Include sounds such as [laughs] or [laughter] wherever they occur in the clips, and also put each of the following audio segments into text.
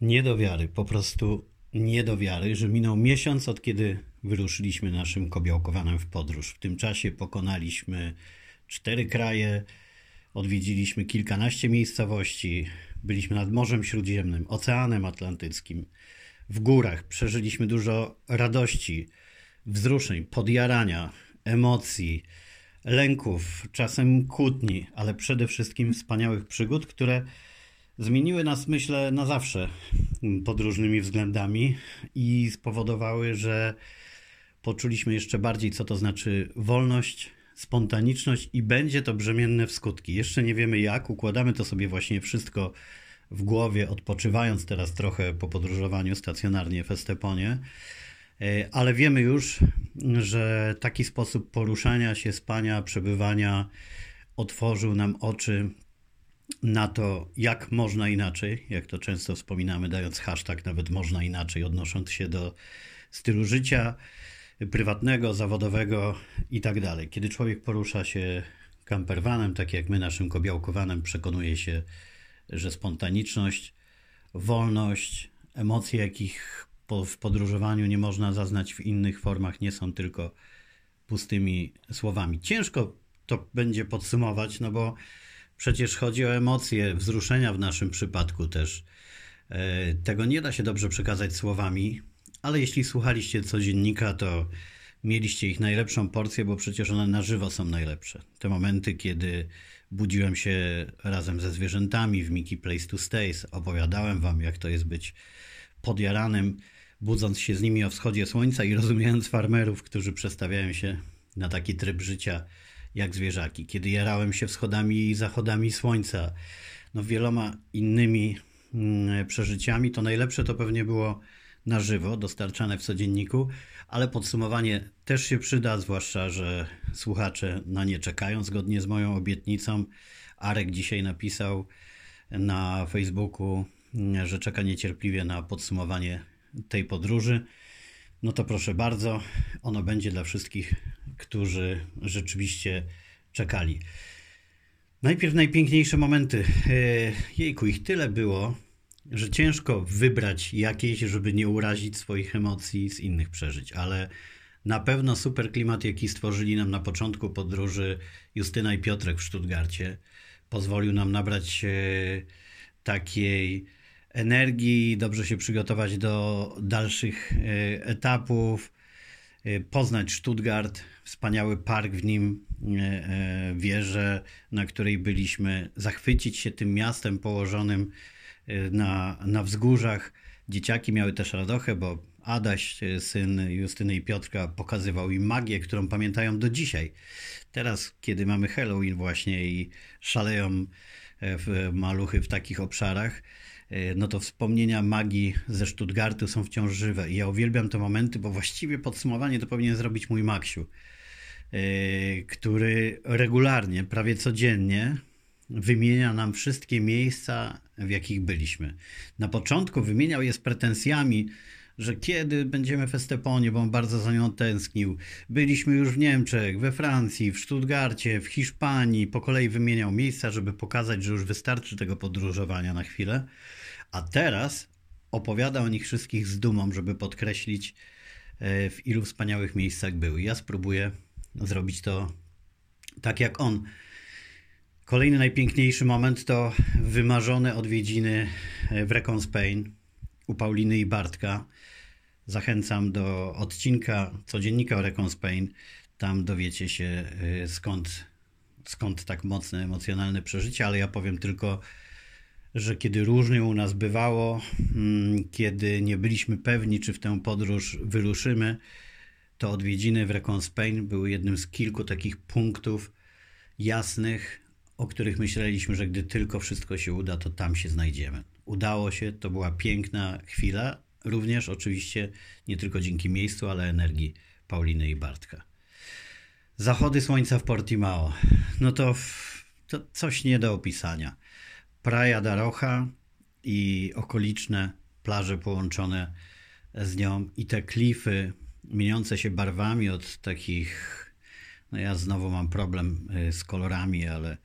nie do wiary, po prostu nie do wiary, że minął miesiąc od kiedy wyruszyliśmy naszym kobiałkowanym w podróż. W tym czasie pokonaliśmy cztery kraje, odwiedziliśmy kilkanaście miejscowości, byliśmy nad Morzem Śródziemnym, Oceanem Atlantyckim, w górach, przeżyliśmy dużo radości, wzruszeń, podjarania, emocji, lęków, czasem kłótni, ale przede wszystkim wspaniałych przygód, które zmieniły nas, myślę, na zawsze pod różnymi względami i spowodowały, że poczuliśmy jeszcze bardziej, co to znaczy wolność, spontaniczność i będzie to brzemienne w skutki. Jeszcze nie wiemy jak, układamy to sobie właśnie wszystko w głowie, odpoczywając teraz trochę po podróżowaniu stacjonarnie w Esteponie, ale wiemy już, że taki sposób poruszania się, spania, przebywania otworzył nam oczy na to, jak można inaczej, jak to często wspominamy, dając hashtag nawet można inaczej, odnosząc się do stylu życia prywatnego, zawodowego i tak dalej. Kiedy człowiek porusza się campervanem, tak jak my naszym kobiałkowanem, przekonuje się, że spontaniczność, wolność, emocje, jakich po, w podróżowaniu nie można zaznać w innych formach, nie są tylko pustymi słowami. Ciężko to będzie podsumować, no bo Przecież chodzi o emocje, wzruszenia w naszym przypadku też. E, tego nie da się dobrze przekazać słowami, ale jeśli słuchaliście codziennika, to mieliście ich najlepszą porcję, bo przecież one na żywo są najlepsze. Te momenty, kiedy budziłem się razem ze zwierzętami w Mickey Place to Stays, opowiadałem wam, jak to jest być podjaranym, budząc się z nimi o wschodzie słońca i rozumiejąc farmerów, którzy przestawiają się na taki tryb życia jak zwierzaki, kiedy jarałem się wschodami i zachodami słońca, no wieloma innymi mm, przeżyciami, to najlepsze to pewnie było na żywo, dostarczane w codzienniku, ale podsumowanie też się przyda, zwłaszcza, że słuchacze na nie czekają zgodnie z moją obietnicą. Arek dzisiaj napisał na Facebooku, mm, że czeka niecierpliwie na podsumowanie tej podróży. No to proszę bardzo, ono będzie dla wszystkich którzy rzeczywiście czekali. Najpierw najpiękniejsze momenty. E, jejku, ich tyle było, że ciężko wybrać jakieś, żeby nie urazić swoich emocji z innych przeżyć, ale na pewno super klimat, jaki stworzyli nam na początku podróży Justyna i Piotrek w Stuttgarcie, pozwolił nam nabrać e, takiej energii, dobrze się przygotować do dalszych e, etapów, poznać Stuttgart, wspaniały park w nim, e, e, wieżę, na której byliśmy, zachwycić się tym miastem położonym e, na, na wzgórzach. Dzieciaki miały też radochę, bo Adaś, syn Justyny i Piotrka, pokazywał im magię, którą pamiętają do dzisiaj. Teraz, kiedy mamy Halloween właśnie i szaleją maluchy w takich obszarach, E, no to wspomnienia magii ze Stuttgartu są wciąż żywe. I ja uwielbiam te momenty, bo właściwie podsumowanie to powinien zrobić mój Maksiu, e, który regularnie, prawie codziennie wymienia nam wszystkie miejsca, w jakich byliśmy. Na początku wymieniał je z pretensjami, że kiedy będziemy w Esteponie, bo on bardzo za nią tęsknił. Byliśmy już w Niemczech, we Francji, w Stuttgarcie, w Hiszpanii. Po kolei wymieniał miejsca, żeby pokazać, że już wystarczy tego podróżowania na chwilę. A teraz opowiada o nich wszystkich z dumą, żeby podkreślić, e, w ilu wspaniałych miejscach były. Ja spróbuję zrobić to tak jak on. Kolejny najpiękniejszy moment to wymarzone odwiedziny w Recon Spain u Pauliny i Bartka. Zachęcam do odcinka codziennika o Recon Spain. Tam dowiecie się e, skąd, skąd tak mocne emocjonalne przeżycie, ale ja powiem tylko że kiedy różnie u nas bywało, mm, kiedy nie byliśmy pewni, czy w tę podróż wyruszymy, to odwiedziny w Recon Spain były jednym z kilku takich punktów jasnych, o których myśleliśmy, że gdy tylko wszystko się uda, to tam się znajdziemy. Udało się, to była piękna chwila, również oczywiście nie tylko dzięki miejscu, ale energii Pauliny i Bartka. Zachody słońca w Portimao, no to, to coś nie do opisania. Praia da Rocha i okoliczne plaże połączone z nią i te klify mieniące się barwami od takich, no ja znowu mam problem y, z kolorami, ale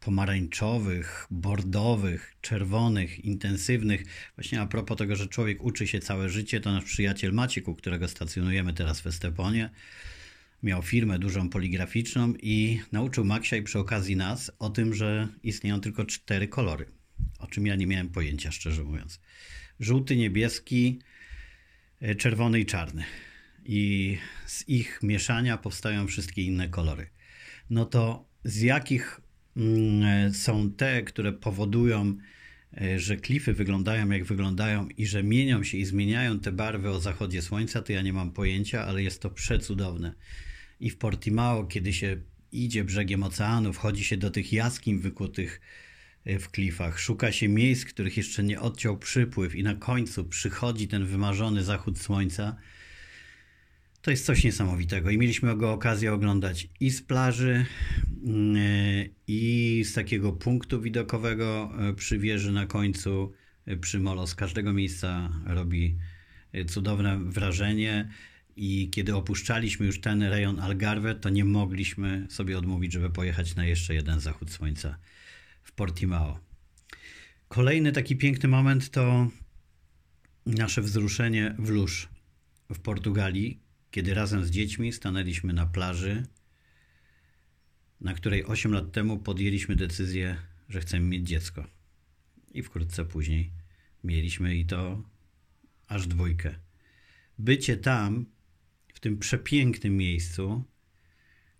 pomarańczowych, bordowych, czerwonych, intensywnych. Właśnie a propos tego, że człowiek uczy się całe życie, to nasz przyjaciel Maciek, u którego stacjonujemy teraz w Esteponie, miał firmę dużą poligraficzną i nauczył Maksia i przy okazji nas o tym, że istnieją tylko cztery kolory, o czym ja nie miałem pojęcia, szczerze mówiąc. Żółty, niebieski, e, czerwony i czarny. I z ich mieszania powstają wszystkie inne kolory. No to z jakich są te, które powodują, e, że klify wyglądają jak wyglądają i że mienią się i zmieniają te barwy o zachodzie słońca, to ja nie mam pojęcia, ale jest to przecudowne. I w Portimao, kiedy się idzie brzegiem oceanu, wchodzi się do tych jaskiń wykutych e, w klifach, szuka się miejsc, których jeszcze nie odciął przypływ i na końcu przychodzi ten wymarzony zachód słońca, to jest coś niesamowitego i mieliśmy go okazję oglądać i z plaży, mm, e, i z takiego punktu widokowego e, przy wieży na końcu, przy molo. Z każdego miejsca robi cudowne wrażenie. I kiedy opuszczaliśmy już ten rejon Algarve, to nie mogliśmy sobie odmówić, żeby pojechać na jeszcze jeden zachód słońca w Portimao. Kolejny taki piękny moment to nasze wzruszenie w Luz w Portugalii, kiedy razem z dziećmi stanęliśmy na plaży, na której 8 lat temu podjęliśmy decyzję, że chcemy mieć dziecko. I wkrótce później mieliśmy i to aż dwójkę. Bycie tam w tym przepięknym miejscu,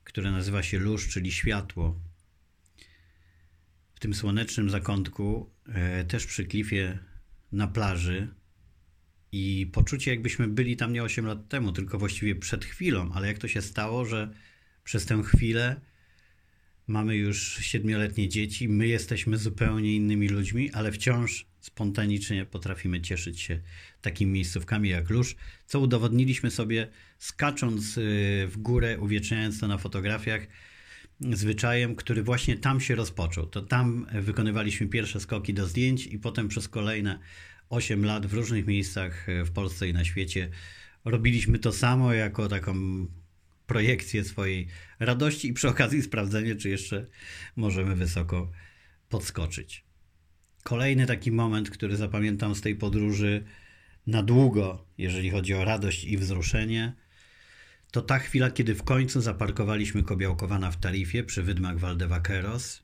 które nazywa się Luz, czyli światło. W tym słonecznym zakątku, e, też przy klifie na plaży. I poczucie, jakbyśmy byli tam nie 8 lat temu, tylko właściwie przed chwilą, ale jak to się stało, że przez tę chwilę mamy już siedmioletnie dzieci, my jesteśmy zupełnie innymi ludźmi, ale wciąż spontanicznie potrafimy cieszyć się takimi miejscówkami jak Luz, co udowodniliśmy sobie skacząc y, w górę, uwieczniając to na fotografiach, zwyczajem, który właśnie tam się rozpoczął. To tam wykonywaliśmy pierwsze skoki do zdjęć i potem przez kolejne 8 lat w różnych miejscach y, w Polsce i na świecie robiliśmy to samo jako taką projekcję swojej radości i przy okazji sprawdzenie, czy jeszcze możemy wysoko podskoczyć. Kolejny taki moment, który zapamiętam z tej podróży na długo, jeżeli chodzi o radość i wzruszenie, to ta chwila, kiedy w końcu zaparkowaliśmy Kobiałkowana w Tarifie przy wydmach Valdevaqueros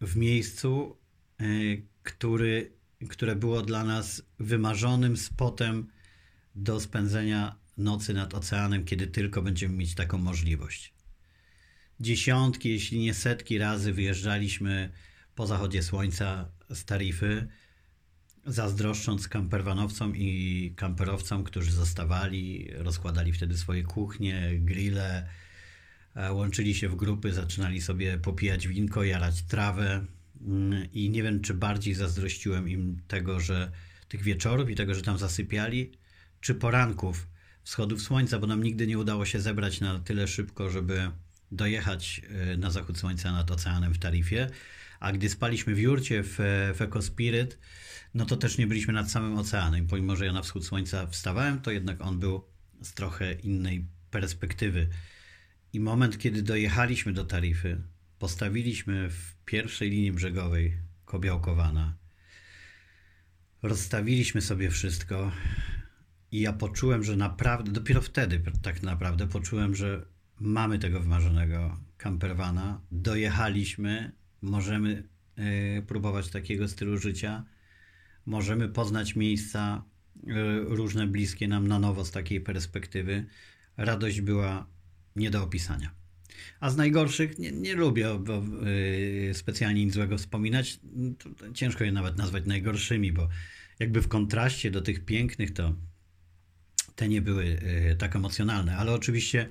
w miejscu, y, który, które było dla nas wymarzonym spotem do spędzenia nocy nad oceanem, kiedy tylko będziemy mieć taką możliwość. Dziesiątki, jeśli nie setki razy wyjeżdżaliśmy po zachodzie słońca z tarify, zazdroszcząc kamperwanowcom i kamperowcom, którzy zostawali, rozkładali wtedy swoje kuchnie, grille, e, łączyli się w grupy, zaczynali sobie popijać winko, jarać trawę mm, i nie wiem, czy bardziej zazdrościłem im tego, że tych wieczorów i tego, że tam zasypiali, czy poranków, wschodów słońca, bo nam nigdy nie udało się zebrać na tyle szybko, żeby dojechać e, na zachód słońca nad oceanem w Tarifie, a gdy spaliśmy w jurcie w, w Ecospirit, no to też nie byliśmy nad samym oceanem. Pomimo, że ja na wschód słońca wstawałem, to jednak on był z trochę innej perspektywy. I moment, kiedy dojechaliśmy do Tarify, postawiliśmy w pierwszej linii brzegowej Kobiałkowana, rozstawiliśmy sobie wszystko i ja poczułem, że naprawdę, dopiero wtedy tak naprawdę poczułem, że mamy tego wymarzonego campervana, dojechaliśmy, możemy y, próbować takiego stylu życia, możemy poznać miejsca y, różne bliskie nam na nowo z takiej perspektywy. Radość była nie do opisania. A z najgorszych nie, nie lubię bo, yy, specjalnie nic złego wspominać. Ciężko je nawet nazwać najgorszymi, bo jakby w kontraście do tych pięknych to te nie były yy, tak emocjonalne, ale oczywiście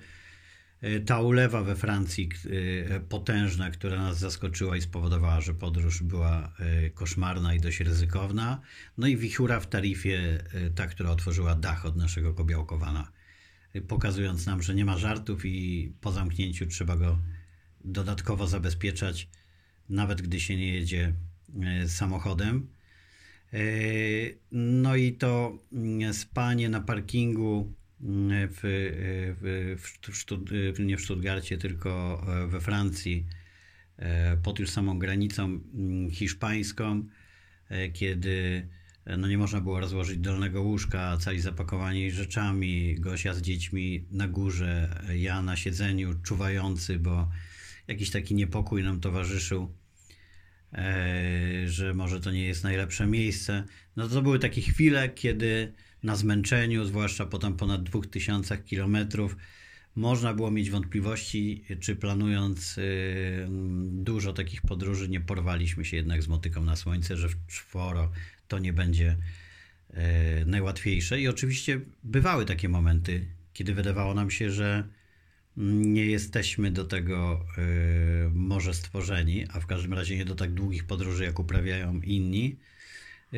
E, ta ulewa we Francji e, potężna, która nas zaskoczyła i spowodowała, że podróż była e, koszmarna i dość ryzykowna. No i wichura w tarifie, ta, która otworzyła dach od naszego kobiałkowana, pokazując nam, że nie ma żartów i po zamknięciu trzeba go dodatkowo zabezpieczać, nawet gdy się nie jedzie samochodem. No i to mm, spanie na parkingu w, w, w, w, nie w Stuttgarcie, tylko we Francji, pod już samą granicą mm, hiszpańską, kiedy no nie można było rozłożyć dolnego łóżka, cali zapakowani rzeczami, Gosia z dziećmi na górze, ja na siedzeniu czuwający, bo jakiś taki niepokój nam towarzyszył, e, że może to nie jest najlepsze miejsce. No to były takie chwile, kiedy na zmęczeniu, zwłaszcza potem ponad 2000 kilometrów, można było mieć wątpliwości, czy planując y, dużo takich podróży, nie porwaliśmy się jednak z motyką na słońce, że w czworo to nie będzie y, najłatwiejsze. I oczywiście bywały takie momenty, kiedy wydawało nam się, że nie jesteśmy do tego y, może stworzeni, a w każdym razie nie do tak długich podróży, jak uprawiają inni.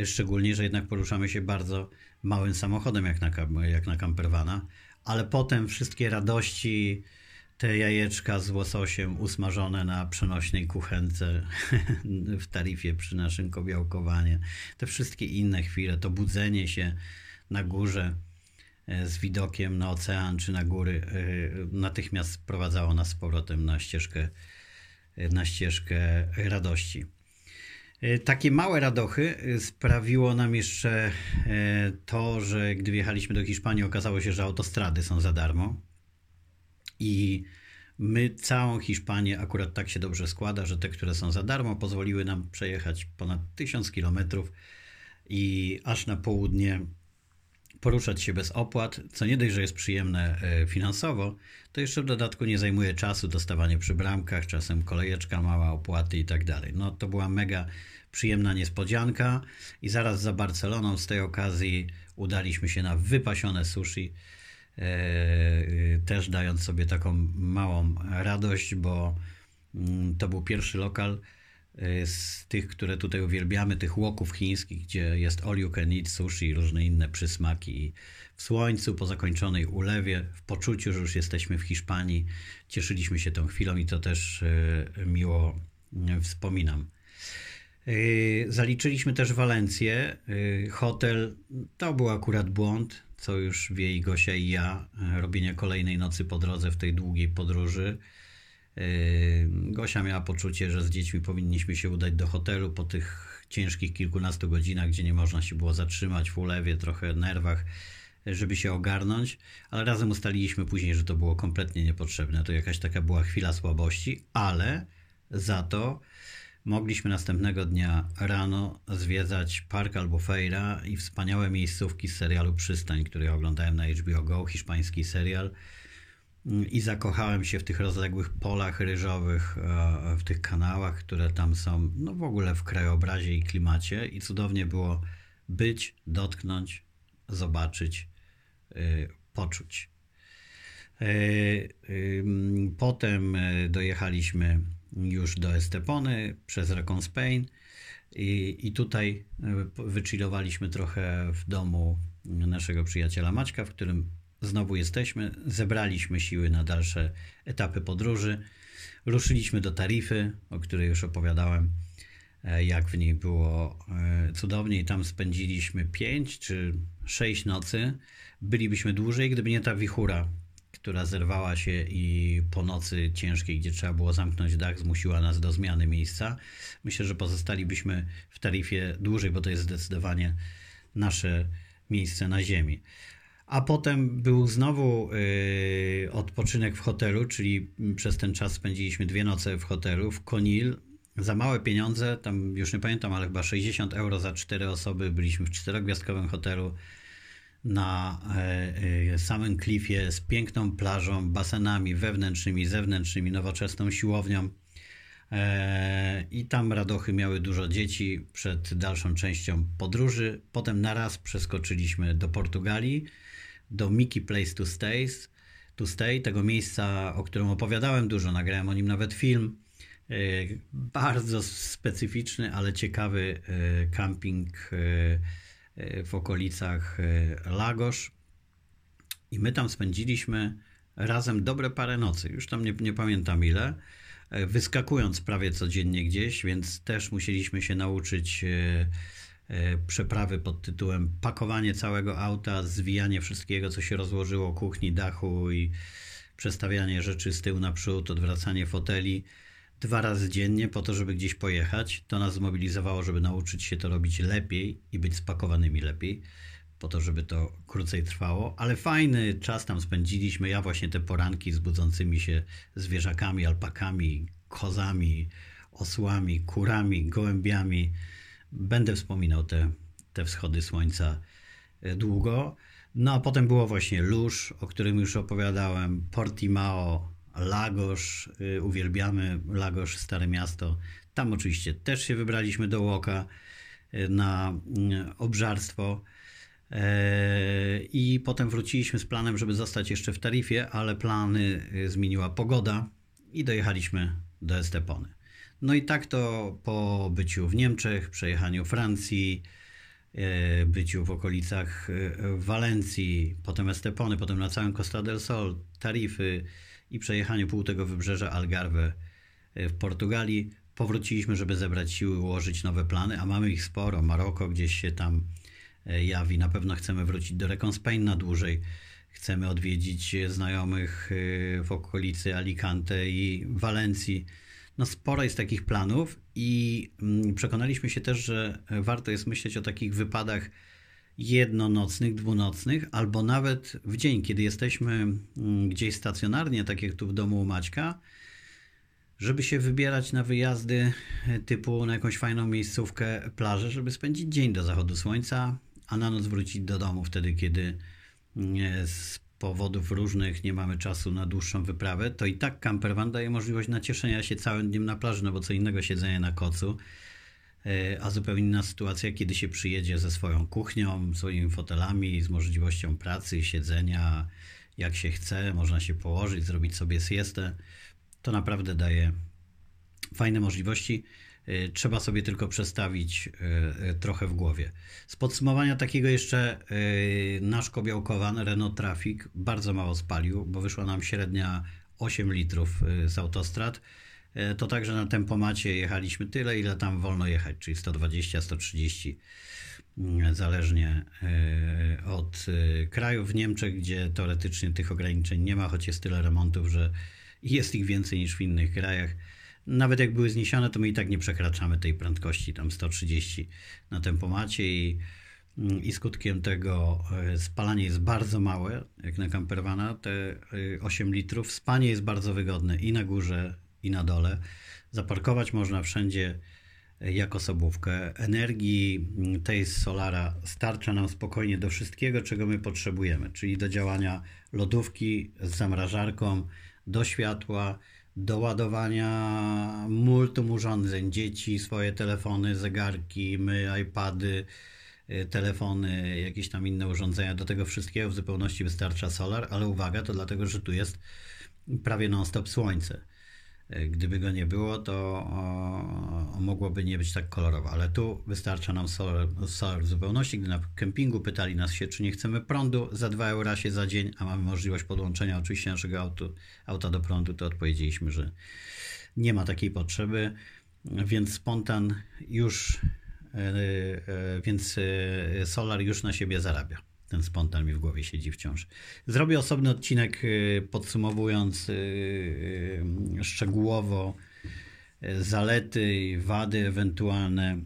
Szczególnie, że jednak poruszamy się bardzo małym samochodem, jak na, jak na campervana ale potem wszystkie radości, te jajeczka z łososiem usmażone na przenośnej kuchence [laughs] w tarifie przy naszym kobiałkowanie, te wszystkie inne chwile, to budzenie się na górze z widokiem na ocean czy na góry e, natychmiast prowadzało nas z powrotem na ścieżkę, e, na ścieżkę radości. E, takie małe radochy e, sprawiło nam jeszcze e, to, że gdy wjechaliśmy do Hiszpanii, okazało się, że autostrady są za darmo. I my całą Hiszpanię akurat tak się dobrze składa, że te, które są za darmo, pozwoliły nam przejechać ponad 1000 kilometrów i aż na południe poruszać się bez opłat, co nie dość, że jest przyjemne finansowo, to jeszcze w dodatku nie zajmuje czasu dostawanie przy bramkach, czasem kolejeczka mała, opłaty i tak dalej. No to była mega przyjemna niespodzianka i zaraz za Barceloną z tej okazji udaliśmy się na wypasione sushi, e, e, też dając sobie taką małą radość, bo mm, to był pierwszy lokal e, z tych, które tutaj uwielbiamy, tych łoków chińskich, gdzie jest all you can eat sushi i różne inne przysmaki. w słońcu, po zakończonej ulewie, w poczuciu, że już jesteśmy w Hiszpanii, cieszyliśmy się tą chwilą i to też miło wspominam. Yy, zaliczyliśmy też Walencję. Hotel to był akurat błąd, co już wie i Gosia i ja, robienie kolejnej nocy po drodze w tej długiej podróży. Gosia miała poczucie, że z dziećmi powinniśmy się udać do hotelu po tych ciężkich kilkunastu godzinach, gdzie nie można się było zatrzymać w ulewie, trochę nerwach, żeby się ogarnąć, ale razem ustaliliśmy później, że to było kompletnie niepotrzebne. To jakaś taka była chwila słabości, ale za to Mogliśmy następnego dnia rano zwiedzać park Albufeira i wspaniałe miejscówki z serialu Przystań, który oglądałem na HBO Go, hiszpański serial. I zakochałem się w tych rozległych polach ryżowych, e, w tych kanałach, które tam są, no w ogóle w krajobrazie i klimacie. I cudownie było być, dotknąć, zobaczyć, e, poczuć. E, potem dojechaliśmy już do Estepony przez Recon Spain i, i tutaj e, wychillowaliśmy trochę w domu naszego przyjaciela Maćka, w którym znowu jesteśmy. Zebraliśmy siły na dalsze etapy podróży. Ruszyliśmy do Tarify, o której już opowiadałem, e, jak w niej było e, cudownie i tam spędziliśmy 5 czy 6 nocy. Bylibyśmy dłużej, gdyby nie ta wichura, która zerwała się i po nocy ciężkiej, gdzie trzeba było zamknąć dach, zmusiła nas do zmiany miejsca. Myślę, że pozostalibyśmy w taryfie dłużej, bo to jest zdecydowanie nasze miejsce na ziemi. A potem był znowu yy, odpoczynek w hotelu, czyli przez ten czas spędziliśmy dwie noce w hotelu w Konil. Za małe pieniądze, tam już nie pamiętam, ale chyba 60 euro za cztery osoby. Byliśmy w czterogwiazdkowym hotelu na e, e, samym klifie z piękną plażą, basenami wewnętrznymi, zewnętrznymi, nowoczesną siłownią. E, I tam radochy miały dużo dzieci przed dalszą częścią podróży. Potem naraz przeskoczyliśmy do Portugalii, do Mickey Place to Stay, to stay tego miejsca, o którym opowiadałem dużo, nagrałem o nim nawet film. Bardzo specyficzny, ale ciekawy camping w okolicach e, Lagos. I my tam spędziliśmy razem dobre parę nocy. Już tam nie, nie pamiętam ile. E, wyskakując prawie codziennie gdzieś, więc też musieliśmy się nauczyć e, przeprawy pod tytułem pakowanie całego auta, zwijanie wszystkiego, co się rozłożyło, kuchni, dachu i przestawianie rzeczy z tyłu naprzód, odwracanie foteli dwa razy dziennie po to, żeby gdzieś pojechać. To nas zmobilizowało, żeby nauczyć się to robić lepiej i być spakowanymi lepiej, po to, żeby to krócej trwało. Ale fajny czas tam spędziliśmy. Ja właśnie te poranki z budzącymi się zwierzakami, alpakami, kozami, osłami, kurami, gołębiami. Będę wspominał te, te wschody słońca e, długo. No a potem było właśnie Luz, o którym już opowiadałem, Portimao, Lagos, y, uwielbiamy Lagos, Stare Miasto. Tam oczywiście też się wybraliśmy do Łoka y, na y, obżarstwo. E, I potem wróciliśmy z planem, żeby zostać jeszcze w Tarifie, ale plany zmieniła pogoda i dojechaliśmy do Estepony. No i tak to po byciu w Niemczech, przejechaniu Francji, E, byciu w okolicach e, Walencji, potem Estepony, potem na całym Costa del Sol, Tarify i przejechaniu pół tego wybrzeża Algarve e, w Portugalii. Powróciliśmy, żeby zebrać siły, ułożyć nowe plany, a mamy ich sporo. Maroko gdzieś się tam jawi. Na pewno chcemy wrócić do Recon Spain na dłużej. Chcemy odwiedzić znajomych w okolicy Alicante i Walencji no sporo jest takich planów i mm, przekonaliśmy się też, że warto jest myśleć o takich wypadach jednonocnych, dwunocnych, albo nawet w dzień, kiedy jesteśmy mm, gdzieś stacjonarnie, tak jak tu w domu u Maćka, żeby się wybierać na wyjazdy typu na jakąś fajną miejscówkę, plażę, żeby spędzić dzień do zachodu słońca, a na noc wrócić do domu wtedy, kiedy mm, powodów różnych nie mamy czasu na dłuższą wyprawę, to i tak campervan daje możliwość nacieszenia się całym dniem na plaży, no bo co innego siedzenie na kocu, e, a zupełnie inna sytuacja, kiedy się przyjedzie ze swoją kuchnią, swoimi fotelami, z możliwością pracy, siedzenia, jak się chce, można się położyć, zrobić sobie siestę. To naprawdę daje fajne możliwości. Y, trzeba sobie tylko przestawić y, y, trochę w głowie. Z podsumowania takiego jeszcze nasz kobiałkowan Renault Traffic bardzo mało spalił, bo wyszła nam średnia 8 litrów z autostrad. To także na tempomacie jechaliśmy tyle, ile tam wolno jechać, czyli 120-130 zależnie od kraju. W Niemczech, gdzie teoretycznie tych ograniczeń nie ma, choć jest tyle remontów, że jest ich więcej niż w innych krajach nawet jak były zniesione, to my i tak nie przekraczamy tej prędkości, tam 130 na tempomacie i, i skutkiem tego e, spalanie jest bardzo małe, jak na campervana, te 8 e, litrów. Spanie jest bardzo wygodne i na górze, i na dole. Zaparkować można wszędzie e, jako sobówkę. Energii tej z solara starcza nam spokojnie do wszystkiego, czego my potrzebujemy, czyli do działania lodówki z zamrażarką, do światła, do ładowania multum urządzeń, dzieci, swoje telefony, zegarki, my, iPady, y, telefony, jakieś tam inne urządzenia. Do tego wszystkiego w zupełności wystarcza solar, ale uwaga, to dlatego, że tu jest prawie non-stop słońce. Gdyby go nie było, to mogłoby nie być tak kolorowo, ale tu wystarcza nam solar, solar w zupełności. Gdy na kempingu pytali nas się, czy nie chcemy prądu za 2 euro się za dzień, a mamy możliwość podłączenia oczywiście naszego auta do prądu, to odpowiedzieliśmy, że nie ma takiej potrzeby, więc spontan już, e, e, więc e, solar już na siebie zarabia ten spontan mi w głowie siedzi wciąż. Zrobię osobny odcinek y, podsumowując y, y, szczegółowo zalety i wady ewentualne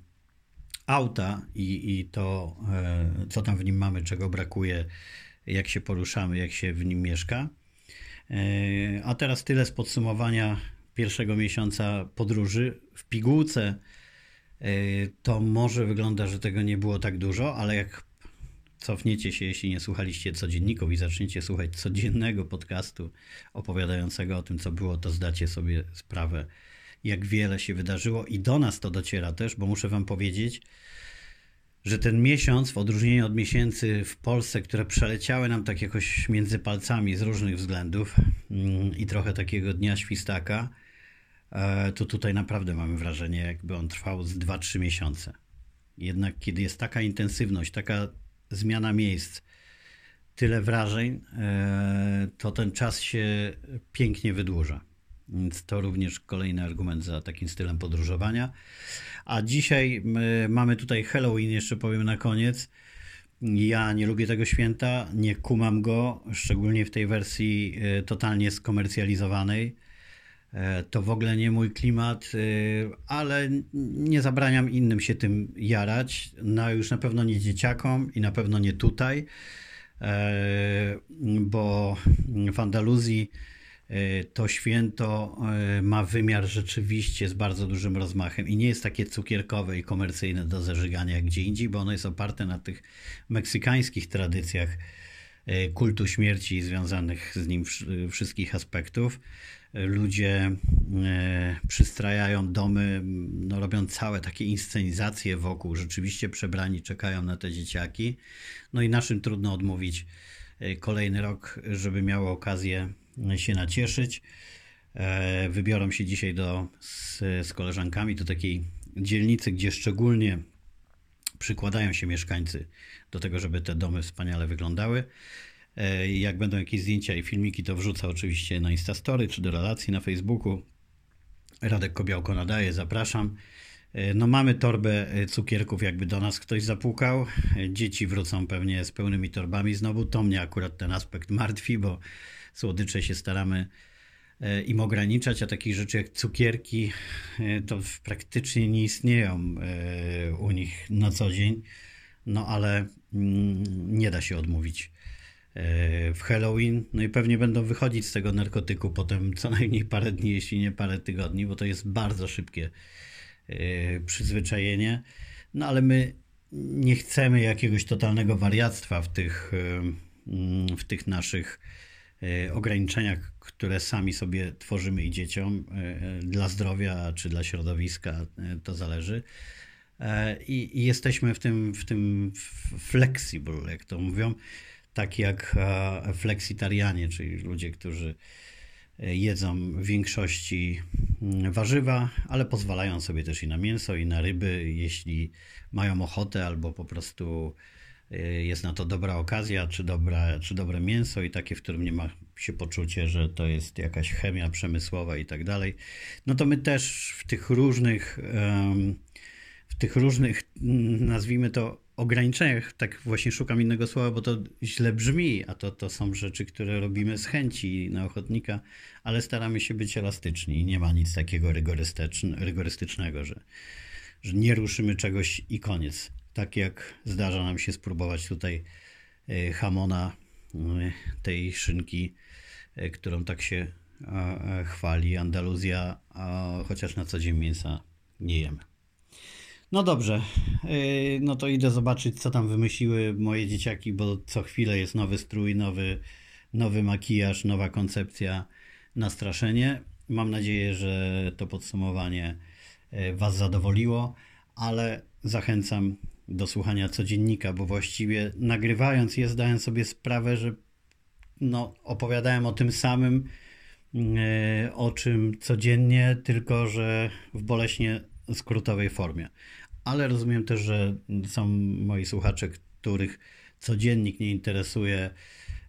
auta i, i to, co tam w nim mamy, czego brakuje, jak się poruszamy, jak się w nim mieszka. A teraz tyle z podsumowania pierwszego miesiąca podróży. W pigułce to może wygląda, że tego nie było tak dużo, ale jak cofniecie się, jeśli nie słuchaliście codzienników i zaczniecie słuchać codziennego podcastu opowiadającego o tym, co było, to zdacie sobie sprawę, jak wiele się wydarzyło i do nas to dociera też, bo muszę Wam powiedzieć, że ten miesiąc, w odróżnieniu od miesięcy w Polsce, które przeleciały nam tak jakoś między palcami z różnych względów mm, i trochę takiego dnia świstaka, e, to tutaj naprawdę mamy wrażenie, jakby on trwał z 2-3 miesiące. Jednak kiedy jest taka intensywność, taka zmiana miejsc, tyle wrażeń, e, to ten czas się pięknie wydłuża. Więc to również kolejny argument za takim stylem podróżowania. A dzisiaj mamy tutaj Halloween, jeszcze powiem na koniec. Ja nie lubię tego święta, nie kumam go, szczególnie w tej wersji e, totalnie skomercjalizowanej. E, to w ogóle nie mój klimat, e, ale nie zabraniam innym się tym jarać. No już na pewno nie dzieciakom i na pewno nie tutaj, e, bo w Andaluzji to święto ma wymiar rzeczywiście z bardzo dużym rozmachem i nie jest takie cukierkowe i komercyjne do zażygania jak gdzie indziej, bo ono jest oparte na tych meksykańskich tradycjach kultu śmierci związanych z nim wszystkich aspektów ludzie e, przystrajają domy, no, robią całe takie inscenizacje wokół, rzeczywiście przebrani czekają na te dzieciaki. No i naszym trudno odmówić e, kolejny rok, żeby miało okazję się nacieszyć. E, wybiorą się dzisiaj do, z, z koleżankami do takiej dzielnicy, gdzie szczególnie przykładają się mieszkańcy do tego, żeby te domy wspaniale wyglądały. E, jak będą jakieś zdjęcia i filmiki, to wrzucę oczywiście na Instastory czy do relacji na Facebooku. Radek Kobiałko nadaje, zapraszam. E, no mamy torbę e, cukierków, jakby do nas ktoś zapukał. Dzieci wrócą pewnie z pełnymi torbami znowu. To mnie akurat ten aspekt martwi, bo słodycze się staramy im ograniczać, a takich rzeczy jak cukierki to praktycznie nie istnieją u nich na co dzień. No ale mm, nie da się odmówić E, w Halloween, no i pewnie będą wychodzić z tego narkotyku potem co [laughs] najmniej parę dni, jeśli nie parę tygodni, bo to jest bardzo szybkie e, przyzwyczajenie. No ale my nie chcemy jakiegoś totalnego wariactwa w tych, e, w tych naszych ograniczeniach, które sami sobie tworzymy i dzieciom dla zdrowia czy dla środowiska, to zależy. I, i jesteśmy w tym, w tym flexible, jak to mówią tak jak e, fleksitarianie, czyli ludzie, którzy e, jedzą w większości mm, warzywa, ale pozwalają sobie też i na mięso, i na ryby, jeśli mają ochotę, albo po prostu e, jest na to dobra okazja, czy, dobra, czy dobre mięso, i takie, w którym nie ma się poczucie, że to jest jakaś chemia przemysłowa i tak dalej. No to my też w tych różnych, w tych różnych, mm, nazwijmy to, ograniczeniach, tak właśnie szukam innego słowa, bo to źle brzmi, a to, to są rzeczy, które robimy z chęci na ochotnika, ale staramy się być elastyczni. Nie ma nic takiego rygorystycznego, że, że nie ruszymy czegoś i koniec. Tak jak zdarza nam się spróbować tutaj e, hamona, e, tej szynki, e, którą tak się chwali Andaluzja, chociaż na co dzień mięsa nie jemy. No dobrze, no to idę zobaczyć, co tam wymyśliły moje dzieciaki, bo co chwilę jest nowy strój, nowy, nowy makijaż, nowa koncepcja na straszenie. Mam nadzieję, że to podsumowanie Was zadowoliło, ale zachęcam do słuchania codziennika, bo właściwie nagrywając je zdałem sobie sprawę, że no, opowiadałem o tym samym, yy, o czym codziennie, tylko że w boleśnie skrótowej formie. Ale rozumiem też, że są moi słuchacze, których codziennik nie interesuje,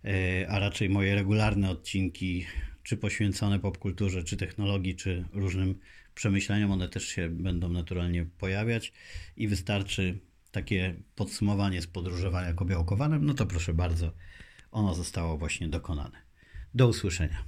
e, a raczej moje regularne odcinki, czy poświęcone popkulturze, czy technologii, czy różnym przemyśleniom, one też się będą naturalnie pojawiać i wystarczy takie podsumowanie z podróżowania kobiałkowanym, no to proszę bardzo, ono zostało właśnie dokonane. Do usłyszenia.